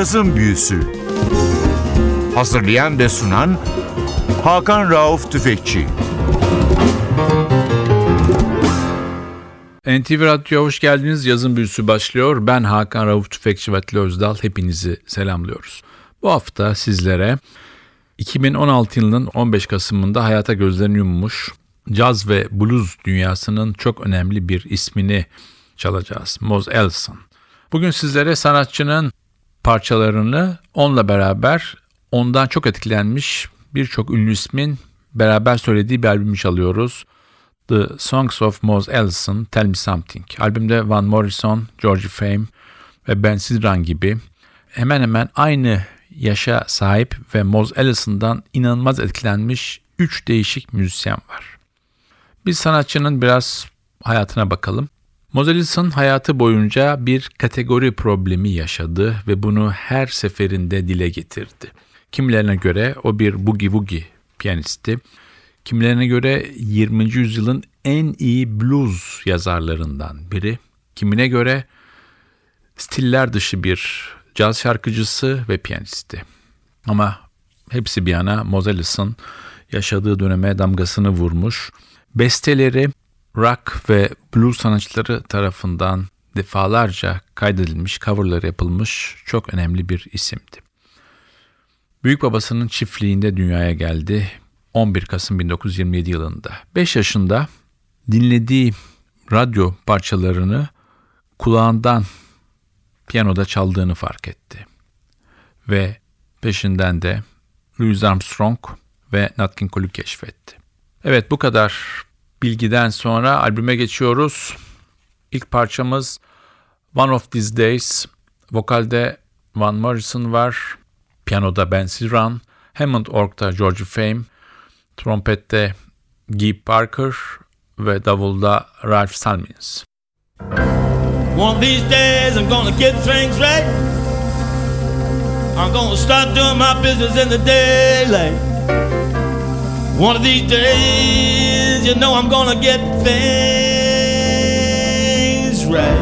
Cazın Büyüsü Hazırlayan ve sunan Hakan Rauf Tüfekçi NTV Radyo'ya hoş geldiniz. Yazın büyüsü başlıyor. Ben Hakan Rauf Tüfekçi ve Özdal. Hepinizi selamlıyoruz. Bu hafta sizlere 2016 yılının 15 Kasım'ında hayata gözlerini yummuş caz ve blues dünyasının çok önemli bir ismini çalacağız. Mos Ellison. Bugün sizlere sanatçının parçalarını onunla beraber ondan çok etkilenmiş birçok ünlü ismin beraber söylediği bir albümü çalıyoruz. The Songs of Mos Ellison, Tell Me Something. Albümde Van Morrison, George Fame ve Ben Sidran gibi hemen hemen aynı yaşa sahip ve Mos Ellison'dan inanılmaz etkilenmiş üç değişik müzisyen var. Biz sanatçının biraz hayatına bakalım. Mos Ellison hayatı boyunca bir kategori problemi yaşadı ve bunu her seferinde dile getirdi. Kimilerine göre o bir boogie woogie piyanisti. Kimilerine göre 20. yüzyılın en iyi blues yazarlarından biri. Kimine göre stiller dışı bir caz şarkıcısı ve piyanisti. Ama hepsi bir yana Mos Ellison yaşadığı döneme damgasını vurmuş. Besteleri rock ve blues sanatçıları tarafından defalarca kaydedilmiş, coverları yapılmış çok önemli bir isimdi. Büyük babasının çiftliğinde dünyaya geldi 11 Kasım 1927 yılında. 5 yaşında dinlediği radyo parçalarını kulağından piyanoda çaldığını fark etti. Ve peşinden de Louis Armstrong ve Nat King Cole'u keşfetti. Evet bu kadar bilgiden sonra albüme geçiyoruz. İlk parçamız One of These Days. Vokalde Van Morrison var. Piyanoda Ben Sidran. Hammond Org'da George Fame. Trompette Guy Parker ve davulda Ralph Salmins. One of these days I'm gonna get things right. I'm gonna start doing my business in the daylight. One of these days, you know I'm gonna get things right.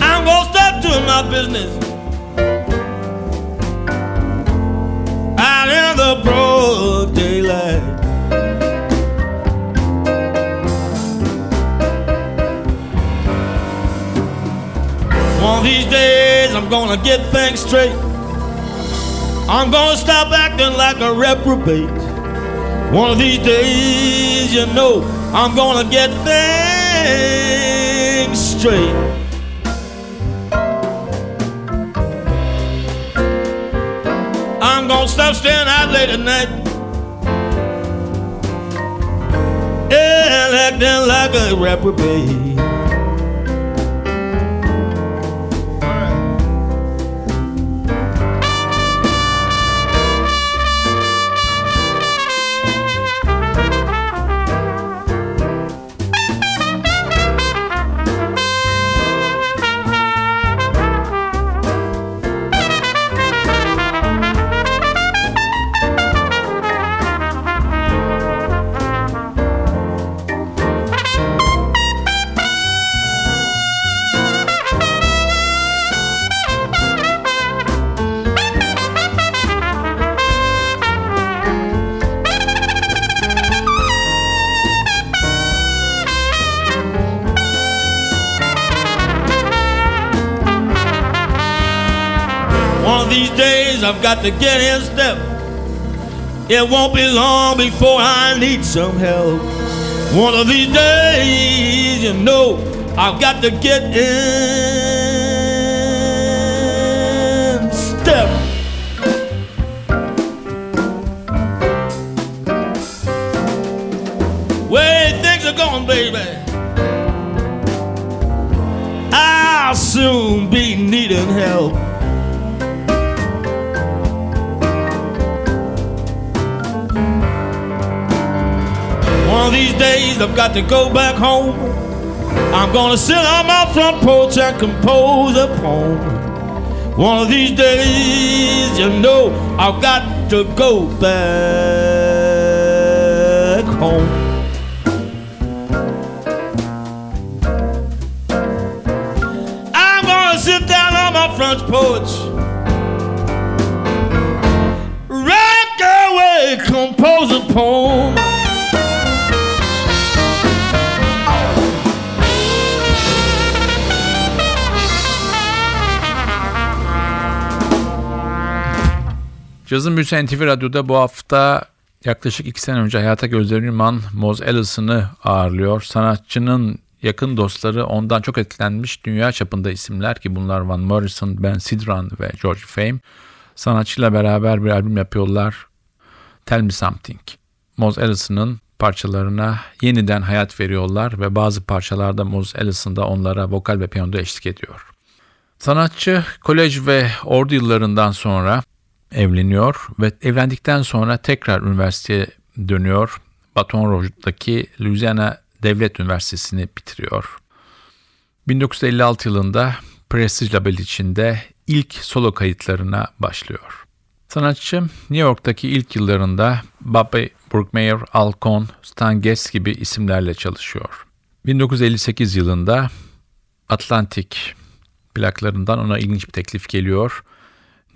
I'm gonna start doing my business out in the broad daylight. One of these days I'm gonna get things straight. I'm gonna stop acting like a reprobate. One of these days, you know, I'm gonna get things straight. I'm gonna stop staying out late at night. And acting like a reprobate. I've got to get in step. It won't be long before I need some help. One of these days, you know, I've got to get in step. Way things are going, baby. I'll soon be needing help. of these days I've got to go back home. I'm gonna sit on my front porch and compose a poem. One of these days, you know, I've got to go back home. I'm gonna sit down on my front porch. Rock away, compose. Cazın Büyüsü NTV Radyo'da bu hafta yaklaşık iki sene önce hayata gözlerini yuman Moz Ellison'ı ağırlıyor. Sanatçının yakın dostları ondan çok etkilenmiş dünya çapında isimler ki bunlar Van Morrison, Ben Sidran ve George Fame. Sanatçıyla beraber bir albüm yapıyorlar. Tell Me Something. Moz Ellison'ın parçalarına yeniden hayat veriyorlar ve bazı parçalarda Moz Ellison da onlara vokal ve piyanoda eşlik ediyor. Sanatçı kolej ve ordu yıllarından sonra evleniyor ve evlendikten sonra tekrar üniversiteye dönüyor. Baton Rouge'daki Louisiana Devlet Üniversitesi'ni bitiriyor. 1956 yılında Prestige label içinde ilk solo kayıtlarına başlıyor. Sanatçı New York'taki ilk yıllarında Bobby Brookmeyer, Al Cohn, Stan Getz gibi isimlerle çalışıyor. 1958 yılında Atlantic plaklarından ona ilginç bir teklif geliyor.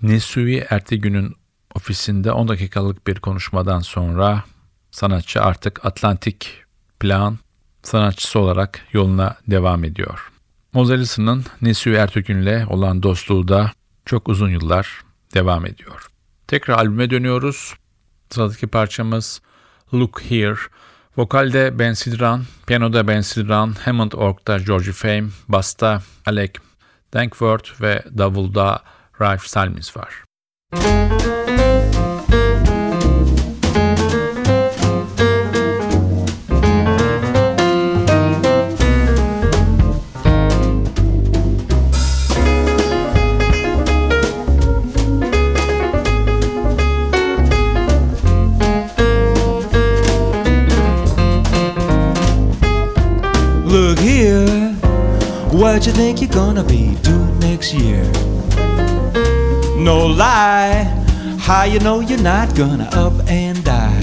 Nesui Ertegün'ün ofisinde 10 dakikalık bir konuşmadan sonra sanatçı artık Atlantic plan sanatçısı olarak yoluna devam ediyor. Mozart'ın Nesui Ertegün'le olan dostluğu da çok uzun yıllar devam ediyor. Tekrar albüme dönüyoruz. Sıradaki parçamız Look Here. Vokalde Ben Sidran, piyanoda Ben Sidran, Hammond Org'da George Fame, basta Alec Dankworth ve davulda Ralph Salmis var. Look here, what you think you're gonna be doing next year? No lie, how you know you're not gonna up and die?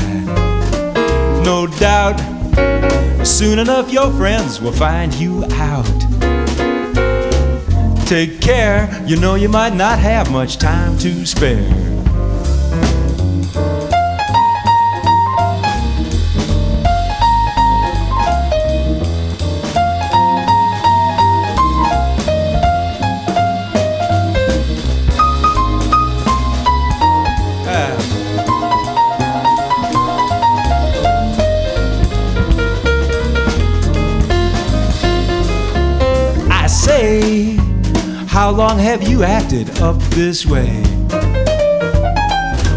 No doubt, soon enough your friends will find you out. Take care, you know you might not have much time to spare. Long have you acted up this way?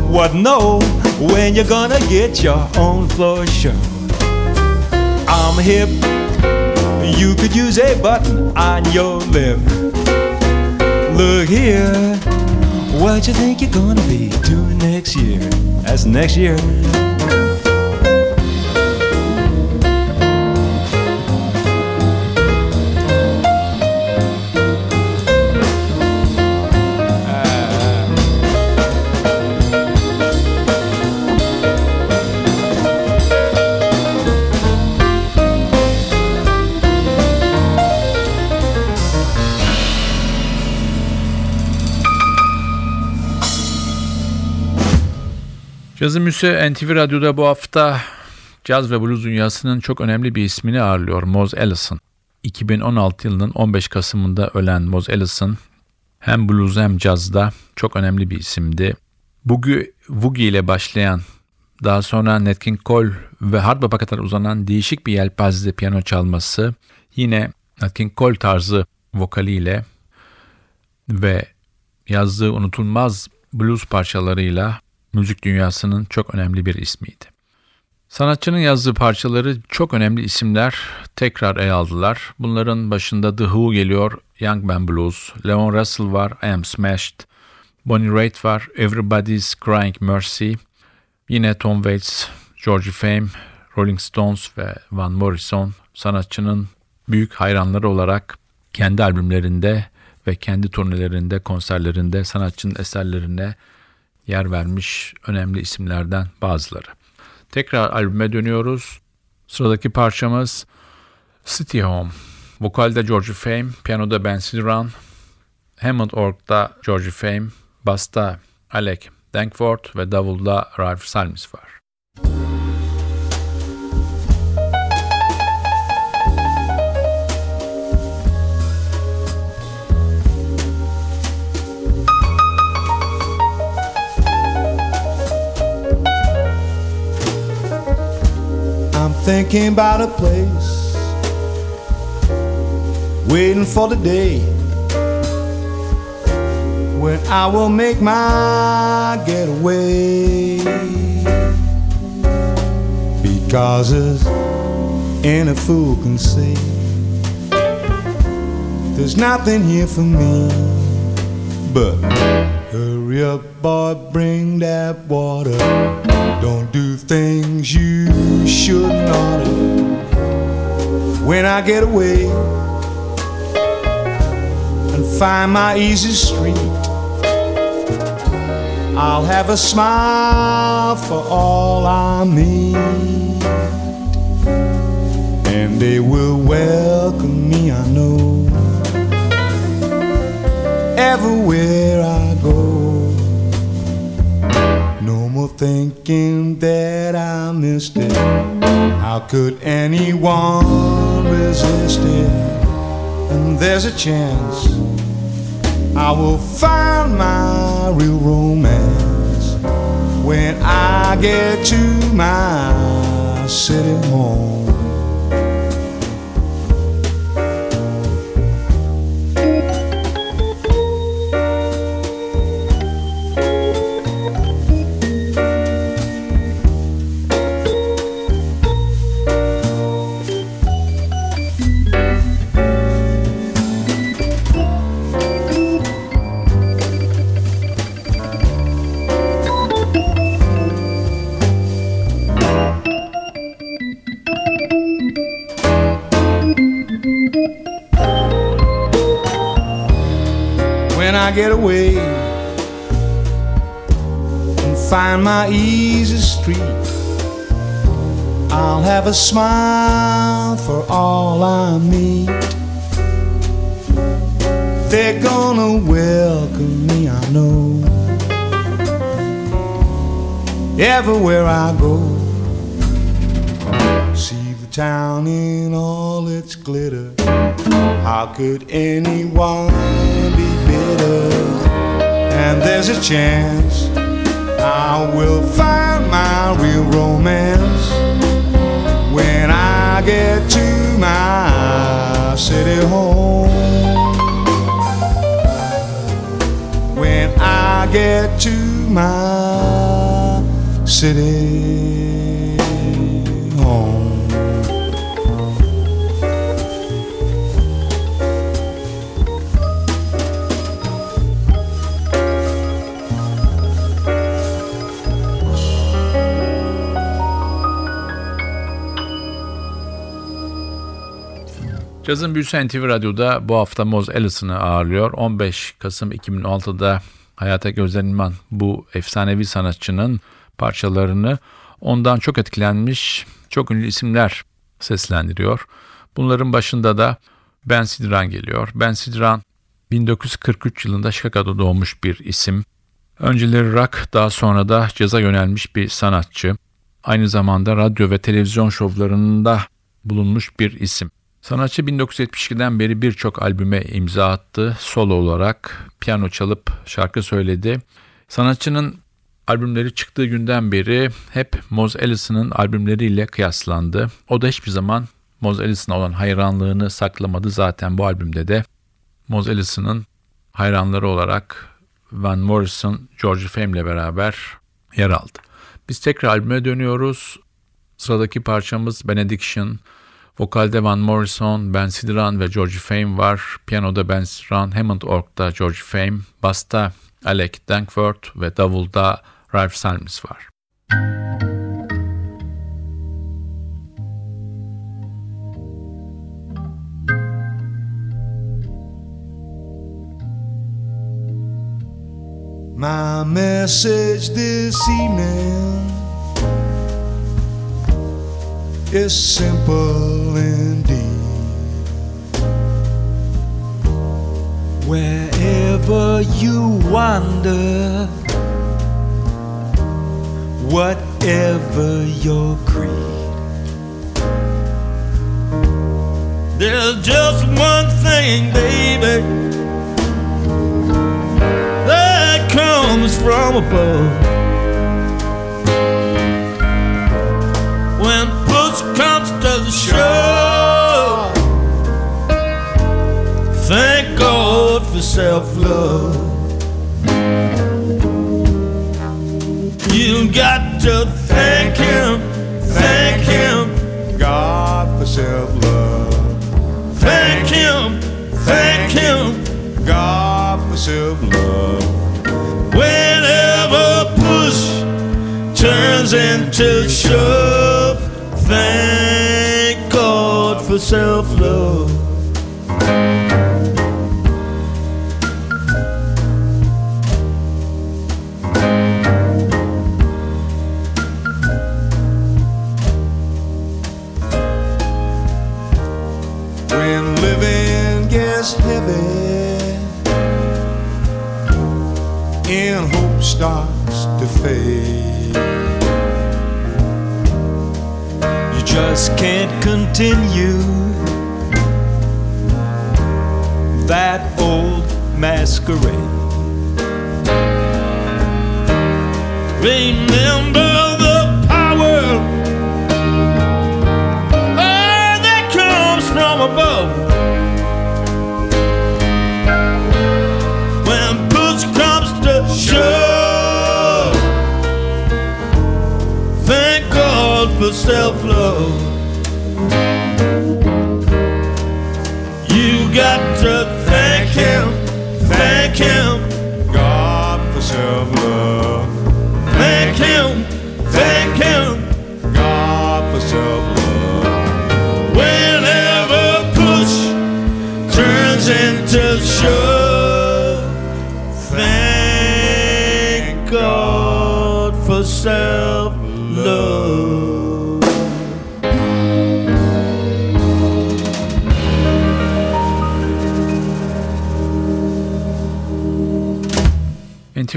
What no, when you're gonna get your own floor show? I'm hip, you could use a button on your lip. Look here, what you think you're gonna be doing next year? That's next year. Cazı Müse NTV Radyo'da bu hafta caz ve blues dünyasının çok önemli bir ismini ağırlıyor Moz Ellison. 2016 yılının 15 Kasım'ında ölen Moz Ellison hem blues hem cazda çok önemli bir isimdi. Bugü Woogie ile başlayan daha sonra Nat King Cole ve hard bop'a kadar uzanan değişik bir yelpazede piyano çalması yine Nat King Cole tarzı vokaliyle ve yazdığı unutulmaz blues parçalarıyla müzik dünyasının çok önemli bir ismiydi. Sanatçının yazdığı parçaları çok önemli isimler tekrar ele aldılar. Bunların başında The Who geliyor, Young Man Blues, Leon Russell var, I Am Smashed, Bonnie Raitt var, Everybody's Crying Mercy, yine Tom Waits, George Fame, Rolling Stones ve Van Morrison sanatçının büyük hayranları olarak kendi albümlerinde ve kendi turnelerinde, konserlerinde sanatçının eserlerine yer vermiş önemli isimlerden bazıları. Tekrar albüme dönüyoruz. Sıradaki parçamız City Home. Vokalde George Fame, piyanoda Ben Sidran, Hammond Org'da Georgie Fame, Basta Alec Dankford ve Davulda Ralph Salmis var. Thinking about a place, waiting for the day when I will make my getaway. Because as any fool can see, there's nothing here for me but hurry up, boy, bring that water. Don't do things you shouldn't oughta. When I get away and find my easy street, I'll have a smile for all I meet, and they will welcome me. I know everywhere I thinking that I missed it. How could anyone resist it? And there's a chance I will find my real romance when I get to my city home. My easy street. I'll have a smile for all I meet. They're gonna welcome me, I know. Everywhere I go, see the town in all its glitter. How could anyone be bitter? And there's a chance I will find my real romance when I get to my city home. When I get to my city Cazın Büyüsü NTV Radyo'da bu hafta Moz Ellison'ı ağırlıyor. 15 Kasım 2016'da hayata gözlenilen bu efsanevi sanatçının parçalarını ondan çok etkilenmiş çok ünlü isimler seslendiriyor. Bunların başında da Ben Sidran geliyor. Ben Sidran 1943 yılında Chicago'da doğmuş bir isim. Önceleri rock daha sonra da caza yönelmiş bir sanatçı. Aynı zamanda radyo ve televizyon şovlarında bulunmuş bir isim. Sanatçı 1972'den beri birçok albüme imza attı. Solo olarak piyano çalıp şarkı söyledi. Sanatçının albümleri çıktığı günden beri hep Moz Ellison'ın albümleriyle kıyaslandı. O da hiçbir zaman Moz Ellison'a olan hayranlığını saklamadı. Zaten bu albümde de Moz Ellison'ın hayranları olarak Van Morrison, George Fame ile beraber yer aldı. Biz tekrar albüme dönüyoruz. Sıradaki parçamız Benediction. Vokalde Van Morrison, Ben Sidran ve George Fame var. Piyanoda Ben Sidran, Hammond Org'da George Fame, Basta Alec Dankford ve Davulda Ralph Salmis var. My message this evening is simple indeed. Wherever you wander, whatever your creed. There's just one thing, baby, that comes from above. Comes to the shove, thank God for self love. You got to thank Him, thank Him, God for self-love. thank Him, thank Him. God for self-love. Whenever push turns into shove, thank for self love. When living gets heavy and hope starts to fade, just can't continue that old masquerade. Remember God for self love. You got to thank Him, thank Him. God for self-love. Thank him, thank him. God for self-love. Whenever push turns into shove,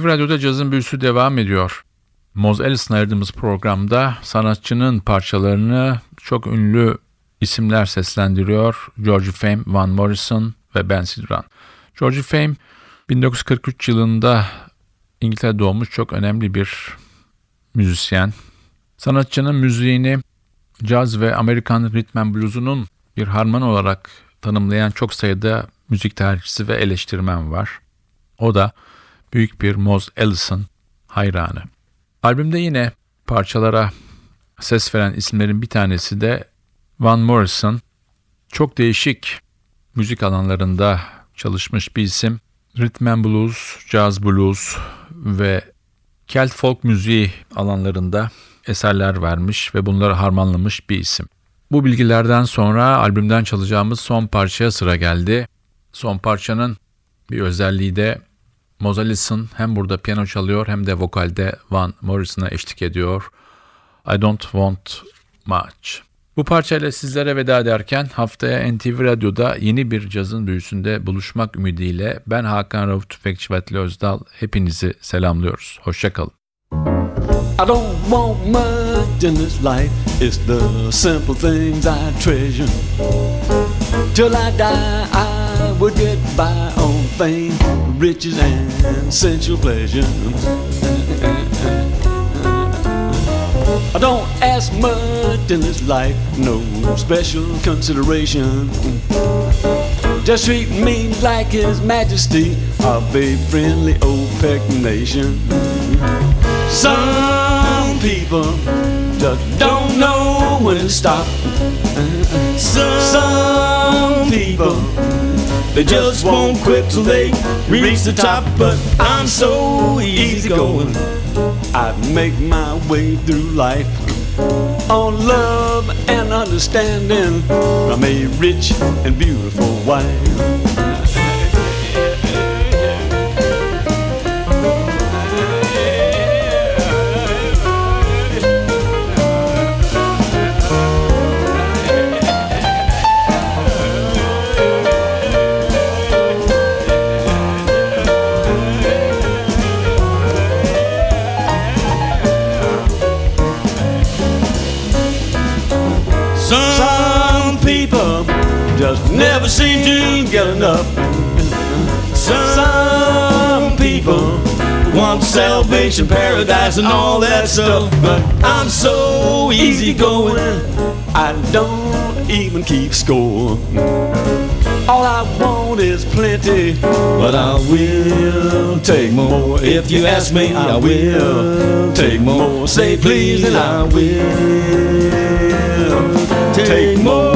Radyo'da cazın büyüsü devam ediyor. Moz Ellis'in ayırdığımız programda sanatçının parçalarını çok ünlü isimler seslendiriyor. George Fame, Van Morrison ve Ben Sidran. George Fame 1943 yılında İngiltere doğmuş çok önemli bir müzisyen. Sanatçının müziğini caz ve Amerikan rhythm and blues'unun bir harman olarak tanımlayan çok sayıda müzik tarihçisi ve eleştirmen var. O da büyük bir Moz Ellison hayranı. Albümde yine parçalara ses veren isimlerin bir tanesi de Van Morrison. Çok değişik müzik alanlarında çalışmış bir isim. Rhythm and Blues, Jazz Blues ve Kelt Folk müziği alanlarında eserler vermiş ve bunları harmanlamış bir isim. Bu bilgilerden sonra albümden çalacağımız son parçaya sıra geldi. Son parçanın bir özelliği de Moz Ellison hem burada piyano çalıyor hem de vokalde Van Morrison'a eşlik ediyor. I Don't Want Much. Bu parçayla sizlere veda ederken haftaya NTV Radyo'da yeni bir cazın büyüsünde buluşmak ümidiyle ben Hakan Rauf Tüfekçi ve Atli Özdal hepinizi selamlıyoruz. Hoşçakalın. I don't want much in this life. It's the simple things I treasure. Till I die, I would get by on fame, riches, and sensual pleasure. I don't ask much in this life, no special consideration. Just treat me like His Majesty of a friendly OPEC nation. Some people just don't know when to stop. Some people they just won't quit till they reach the top. But I'm so easy going. I make my way through life on love and understanding from a rich and beautiful wife. Salvation, paradise, and all that stuff. But I'm so easy going, I don't even keep score. All I want is plenty, but I will take more. If you ask me, I will take more. Say please, and I will take more.